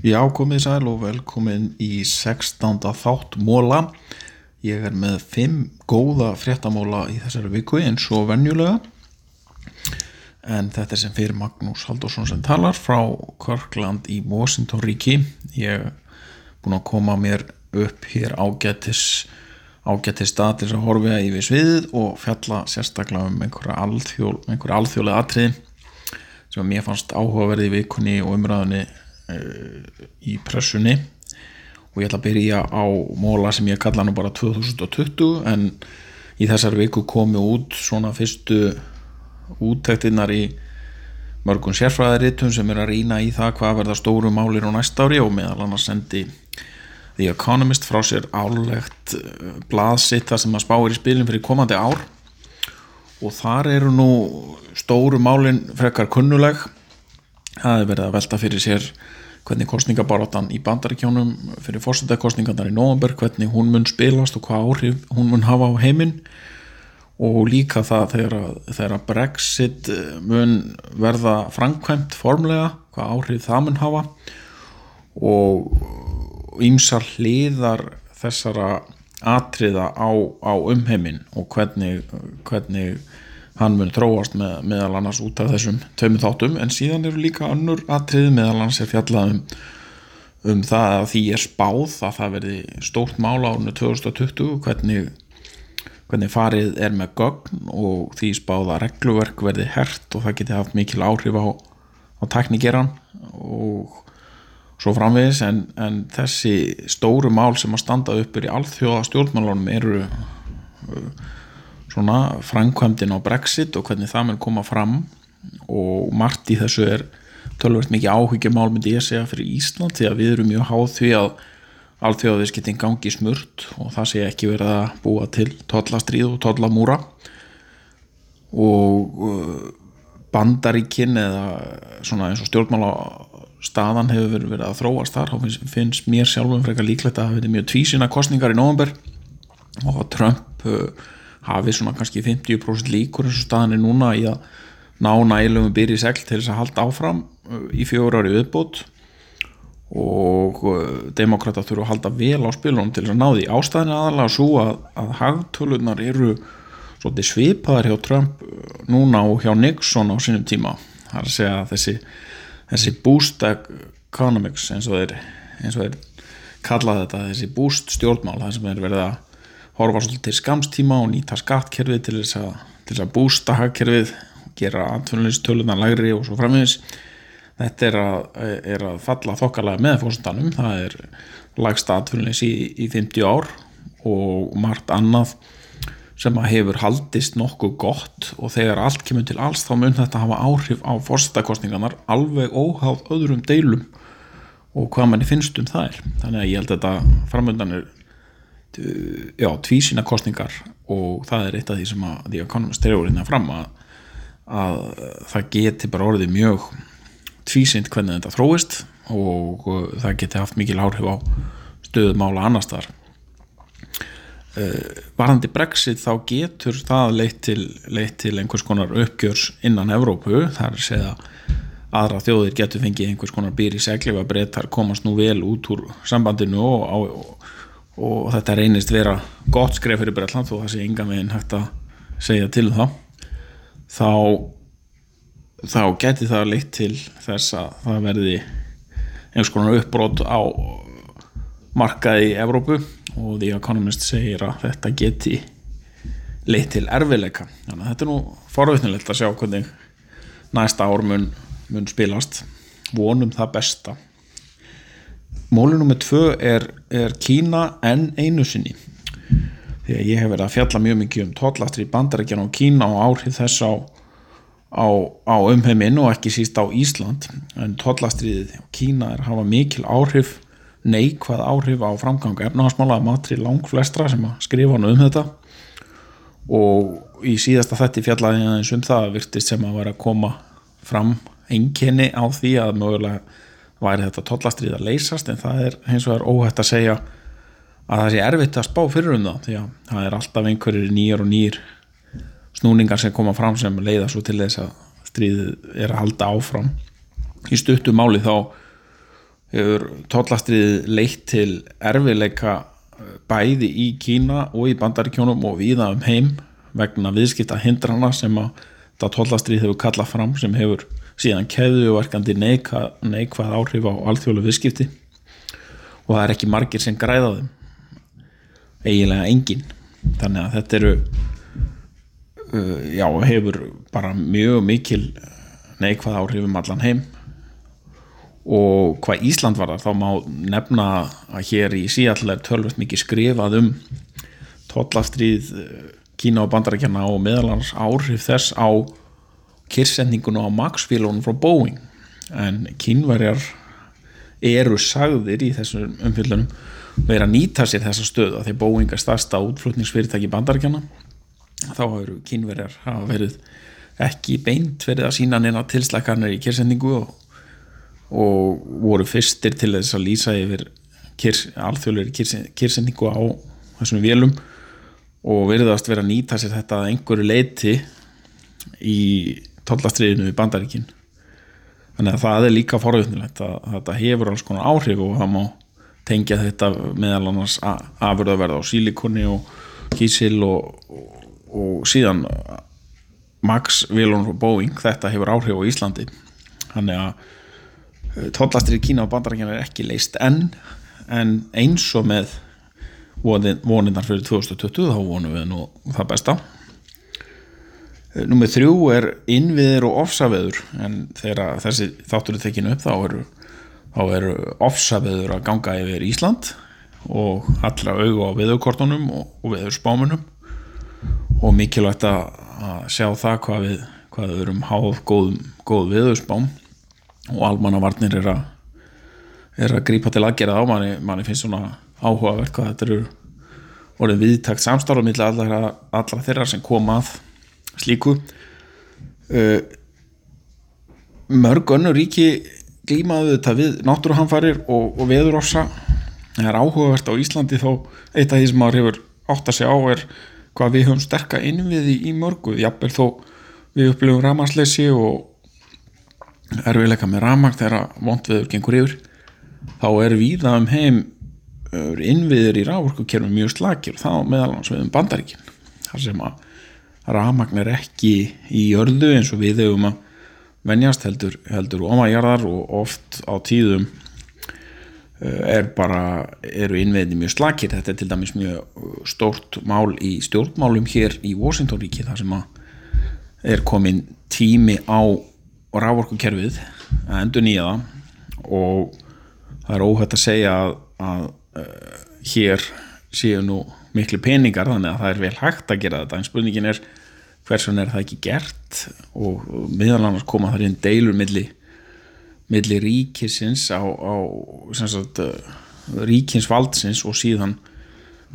Já, komið sæl og velkomin í 16. þátt móla. Ég er með 5 góða fréttamóla í þessari viku eins og venjulega. En þetta er sem fyrir Magnús Haldursson sem talar frá Körkland í Washington ríki. Ég er búin að koma mér upp hér ágættis, stað til að horfa yfir sviðið og fjalla sérstaklega um einhverja alþjóð, einhverja alþjóðlega atriði sem mér fannst áhugaverði í vikunni og umræðunni uh, í pressunni. Og ég ætla að byrja á móla sem ég kalla nú bara 2020 en í þessar viku komi út svona fyrstu úttektinnar í mörgum sérfræðaritum sem er að rýna í það hvað verða stóru málir á næst ári og meðal annars sendi The Economist frá sér álegt blaðsitt þar sem að spáir í spilin fyrir komandi ár og þar eru nú stóru málin frekar kunnuleg. Það er verið að velta fyrir sér hvernig kostningabarátan í bandaríkjónum fyrir fórsetakostningarnar í november hvernig hún mun spilast og hvað áhrif hún mun hafa á heiminn. Og líka það þegar, þegar Brexit mun verða framkvæmt formlega hvað áhrif það mun hafa. Og ýmsar hliðar þessara atriða á, á umheiminn og hvernig, hvernig hann mun þróast með, meðal annars út af þessum tömmu þáttum. En síðan eru líka önnur atrið meðal annars er fjallað um, um það að því er spáð að það verði stórt mála árunni 2020 hvernig, hvernig farið er með gögn og því spáð að regluverk verði hert og það geti haft mikil áhrif á, á tekníkeran og svo framvegis en, en þessi stóru mál sem að standa uppur í alþjóða stjórnmálunum eru uh, svona framkvæmdin á Brexit og hvernig það mun koma fram. Og margt í þessu er tölvöld mikið áhyggjumál myndi ég segja fyrir Ísland því að við erum mjög háð því að alþjóðaðiskittin gangi smurt og það sé ekki verið að búa til tollastríð og tollamúra. Og uh, bandaríkin eða svona eins og stjórnmála staðan hefur verið að þróast þar þá finnst mér sjálfum frekar líklegt að það hefði mjög tvísina kostningar í november og Trump uh, hafi svona kannski 50% líkur eins og staðan er núna í að ná nælum byrji segl til þess að halda áfram uh, í fjóru ári viðbót. Og uh, demokrata þurfa að halda vel á spilunum til þess að ná því. Ástæðin aðalega svo að, að hagtölunar eru svipaðar hjá Trump núna og hjá Nixon á sínum tíma. Það er að segja að þessi þessi boost economics eins og þeir, eins og þeir kalla þetta þessi boost stjórnmál það sem er verið að horfa svolítið til skamstíma og nýta skattkerfið til þess að, til þess að boosta hagkerfið gera atvinnulegistöluðan lagri og svo framins þetta er að, er að falla þokkalega með fórsendanum það er lagsta atvinnulegis í, í 50 ár og margt annað sem að hefur haldist nokkuð gott og þegar allt kemur til alls þá mun þetta hafa áhrif á fórstakostningarnar alveg óháð öðrum deilum og hvað manni finnst um það er þannig að ég held að þetta framöndan er já, tvísina kostningar og það er eitt af því sem að The Economist trefur hérna fram að, að það geti bara orðið mjög tvísind hvernig þetta þróist og það geti haft mikil áhrif á stöðumála annars þar varandi brexit þá getur það leitt til, leitt til einhvers konar uppgjörs innan Evrópu. Þar segja aðra þjóðir getur fengið einhvers konar býr í segli að breytar komast nú vel út úr sambandinu og, og, og þetta reynist vera gott skref fyrir Breitland þó það sé enga meginn hægt að segja til um það. Þá þá getur það leitt til þess að það verði einhvers konar uppbrót á markaði í Evrópu og The Economist segir að þetta geti leitt til erfileika þannig að þetta er nú forvittnilegt að sjá hvernig næsta ár mun, mun spilast. Vonum það besta. Móli nr. 2 er, er Kína en einu sinni. Því að ég hef verið að fjalla mjög mikið um tollastri í bandarækjan og Kína og áhrif þess á, á, á umheiminn og ekki síst á Ísland. En tollastriðið Kína er að hafa mikil áhrif neikvað áhrif á framgang efnahagsmála að matri lang flestra sem að skrifa hann um þetta. Og í síðasta þetti fjallaði aðeins um það virtist sem að vera að koma fram enginni á því að mögulega væri þetta tollastrið að leysast en það er hins vegar óhætt að segja að það sé erfitt að spá fyrir um það því að það er alltaf einhverjir nýjar og nýjir snúningar sem koma fram sem leiða svo til þess að stríðið er að halda áfram. Í stuttu máli þá hefur tollastrið leitt til erfileika bæði í Kína og í bandaríkjónum og viða um heim vegna viðskipta hindrana sem að það tollastrið hefur kallað fram sem hefur síðan keðuverkandi neikvað, neikvað áhrif á alþjóðlu viðskipti. Og það er ekki margir sem græða þeim. Eiginlega engin þannig að þetta eru uh, já, hefur bara mjög mikil neikvað áhrif um allan heim og hvað Ísland var þar þá má nefna að hér í síall er tölvöld mikið skrifað um tollastrið Kína og bandarækjana og meðalans áhrif þess á kyrsendingun á Maxfílunum frá Boeing. En kínverjar eru sagðir í þessum umfyllunum verið að nýta sér þessa stöðu að því Boeing er starsta útflutningsfyrirtæki bandarækjana þá eru kínverjar hafa verið ekki beint verið að sína neina tilslakarnir í kyrsendingu og og voru fyrstir til þess að lýsa yfir alþjóðlega kyrsendingu á þessum vélum og verðast vera að nýta sér þetta að einhverju leiti í tollastriðinu við bandaríkin. Þannig að það er líka forvöldnilegt að þetta hefur alls konar áhrif og það má tengja þetta meðal annars afurðaverða á sílikonni og kísil og, og, og síðan Max, Vilon og Boeing þetta hefur áhrif á Íslandi. Þannig að tóllastir í Kína og bandarækjana er ekki leist enn en eins og með voninnar fyrir 2020 þá vonum við nú það besta. Númið þrjú er innviðir og ofsaveður en þegar þessi þáttur er tekinu upp þá eru, eru ofsaveður að ganga yfir Ísland og allra auðu á viðaukortunum og, og viður spámunum og mikilvægt að sjá það hvað við, hvað við erum háð góð, góð viðauspám og almannavarnir er að er að grípa til aðgerða á manni manni finnst svona áhugavert hvað þetta eru orðið viðtakt samstáru millir allra, allra þeirra sem koma að slíku. Mörg önnu ríki glímaðu þetta við náttúruhamfarir og, og veðurossa það er áhugavert á Íslandi þó eitt af því sem maður hefur átt að segja á er hvað við höfum sterka innviði í mörgu, jafnvel þó við upplifum ramarsleysi og erfiðleika með ramag þegar vondviður gengur yfir þá er víða um heim innviður í rávorkukerfum mjög slakir þá meðalans við um bandaríkin þar sem að ramagn er ekki í jörðu eins og við hefum að venjast heldur, heldur ómajarðar og oft á tíðum er bara eru innviðni mjög slakir. Þetta er til dæmis mjög stórt mál í stjórnmálum hér í Washington ríki þar sem að er komin tími á og rávorkukerfið að endur nýja það. Og það er óhætt að segja að, að uh, hér séu nú miklu peningar þannig að það er vel hægt að gera þetta. En spurningin er hversun er það ekki gert? Og meðal annars koma þar inn deilur milli, milli ríkisins á, á sagt, uh, ríkinsvaldsins og síðan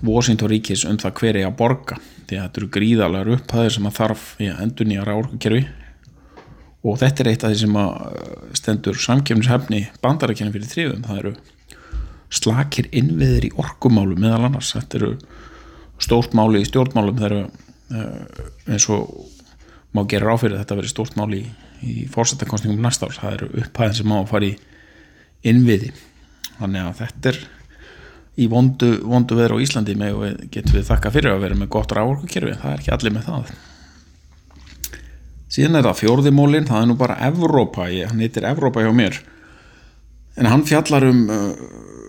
Washington ríkis um það hver er að borga. Því að þetta eru gríðalega upphæðir sem að þarf í að endur nýja rávorkukerfi og þetta er eitt af því sem að uh, stendur samkjöfnishefni bandarækjana fyrir þrifum, það eru slakir innviðir í orkumálum meðal annars, þetta eru stórt máli í stjórnmálum. Það eru uh, eins og má gera ráfyrir þetta að vera stórt máli í, í fórsættakonstingum næsta árs. Það eru upphæðin sem má að fara í innviði. Þannig að þetta er í vondu, vondu veður á Íslandi með og getum við þakka fyrir að vera með gott rávorkukerfi, það er ekki allir með það síðan er það fjórðimólin, það er nú bara Evrópa, ég, hann heitir Evrópa hjá mér. En hann fjallar um uh,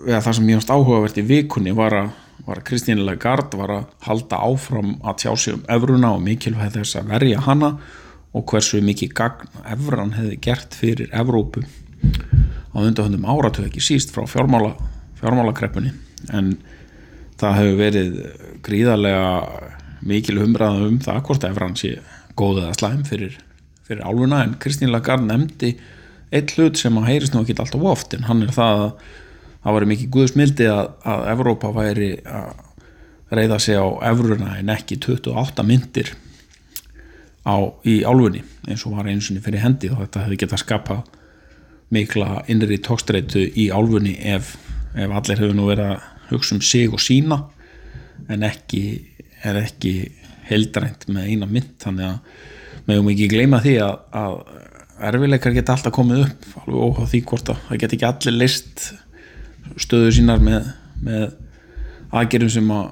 eða það sem ég ást áhugavert í vikunni var að, að Kristín Lagarde var að halda áfram að tjá sig um Evruna og mikilvæg þess að verja hana og hversu mikið gagn Evran hefði gert fyrir Evrópu á undarhundum áratöð ekki síst frá fjármála, fjármálakreppunni. En það hefur verið gríðarlega mikil umræða um það hvort Evran sé góð eða slæm fyrir, fyrir áluna en Kristín Lagarde nefndi eitt hlut sem að heyrist nú ekki alltaf oft en hann er það að það var mikið guðsmildi að, að Evrópa væri að reyða sig á Evruna en ekki 28 myndir á, í álfunni eins og var einsinni fyrir hendi og þetta hefði getað skapa mikla innri tókstreitu í álfunni ef, ef allir hefur nú verið að hugsa um sig og sína en ekki ekki heldrænt með eina mynd þannig að meðum ekki gleyma því að, að erfileikar geta alltaf komið upp alveg óháð því hvort að það geta ekki allir list stöðu sínar með, með aðgerðum sem að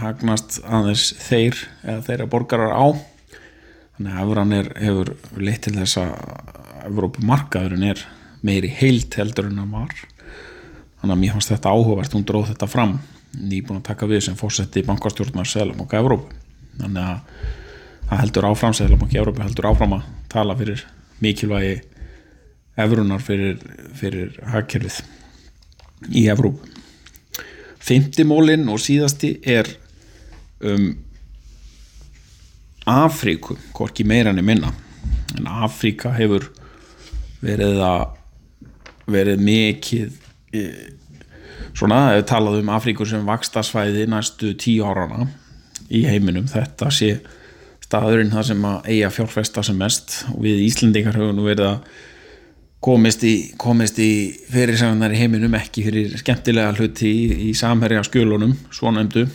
hagnast aðeins þeir eða þeirra borgarar á. Þannig að Evran er, hefur leitt til þess að Evrópumarkaðurinn er meiri heilt heldur en að var. Þannig að mér fannst þetta áhugavert hún dróð þetta fram nýbúin að taka við sem fórseti bankastjórnar Sælabanka Evrópu þannig að það heldur áfram Sælabanka Evrópu heldur áfram að tala fyrir mikilvægi Evrunar fyrir, fyrir hagkerfið í Evrópu. Fymtimólinn og síðasti er um Afríku, hvorki meira enn minna. En Afríka hefur verið að verið mikið e, svona, ef talað um Afríku sem vakstasvæði næstu tíu árana í heiminum, þetta sé staðurinn það sem að eiga fjárfesta sem mest. Og við Íslandingar höfum nú verið að komist í, í fyrirsæðunar í heiminum ekki fyrir skemmtilega hluti í, í samherja skjölunum, svona emdu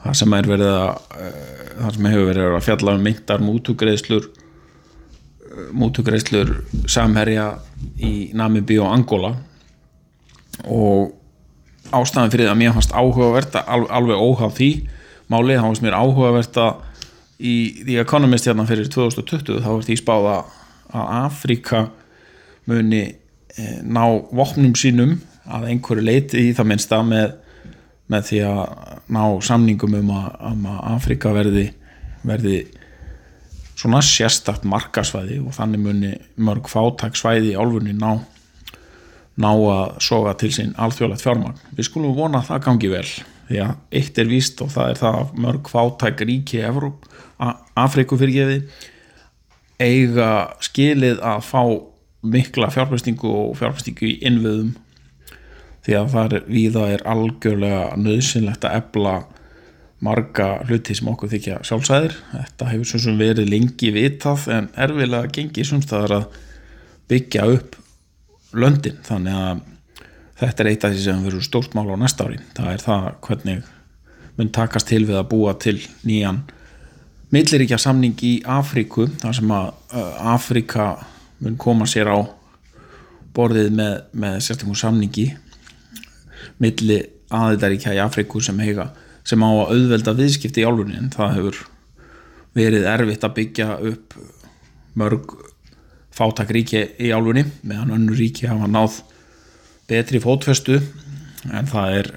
það sem er verið að uh, það sem hefur verið að fjalla um myndar mútugreðslur eh, mútugreðslur samherja í Namibi og Angola. Og ástæðan fyrir það að mér fannst áhugavert alveg óháð því máli, þá fannst mér áhugavert að í The Economist hérna fyrir 2020 þá var því spáða að Afríka muni eh, ná vopnum sínum að einhverju leiti í það minnsta með með því að ná samningum um að, um að Afrika verði, verði svona sérstakt markasvæði og þannig muni mörg fátaksvæði í álfunni ná, ná að soga til sín alþjóðlegt fjármagn. Við skulum vona að það gangi vel því að eitt er víst og það er það að mörg fátak ríki Afriku fyrirgeði eiga skilið að fá mikla fjárfestingu og fjárfestingu í innviðum. Því að það er viða er algjörlega nöðsynlegt að ebla marga hluti sem okkur þykja sjálfsæðir. Þetta hefur svo sem verið lengi vitað en erfilega gengið sumstaðar að byggja upp löndin. Þannig að þetta er eitt af því sem verður stórt mál á næsta ári. Það er það hvernig mun takast til við að búa til nýjan milliríkja samning í Afríku þar sem að Afríka mun koma sér á borðið með, með sérstaklega samningi milli aðeidaríkja í Afriku sem heiga sem á að auðvelda viðskipti í álunni en það hefur verið erfitt að byggja upp mörg fátak ríki í álunni meðan önnu ríki hafa náð betri fótfestu en það er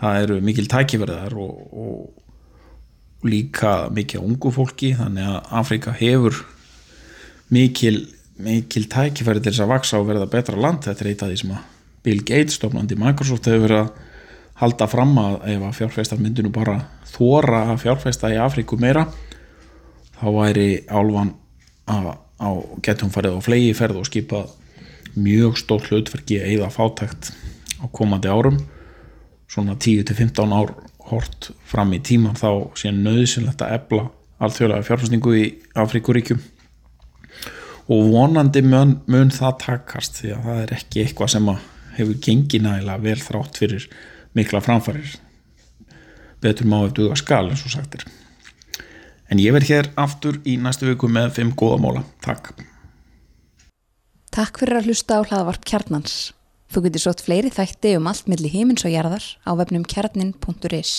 það eru mikil tækifærðar og, og líka mikið ungu fólki þannig að Afrika hefur mikil, mikil tækifærði til þess að vaksa og verða betra land. Þetta er eitt af því sem að Bill Gates stofnandi Microsoft hefur verið að halda fram að ef að fjárfæstar myndinu bara þóra að fjárfæsta í Afríku meira þá væri álvan að á getum farið á flegi ferð og skipa mjög stór hlutverki eða fátækt á komandi árum. Svona 10-15 ár hort fram í tíman þá sé nöðsynlegt að ebla alþjóðlega fjárfæstingu í Afríkuríkjum. Og vonandi mun, mun það takast því að það er ekki eitthvað sem að hefur gengið nægilega vel þrátt fyrir mikla framfærir betur má eftir duga skal eins og sagtir en ég verð hér aftur í næstu viku með fimm góða móla. Takk Takk fyrir að hlusta á hlaðvarp kjarnans. Þú getur sótt fleiri þætti um allt millir heimins og jarðar á vefnum kjarnin.is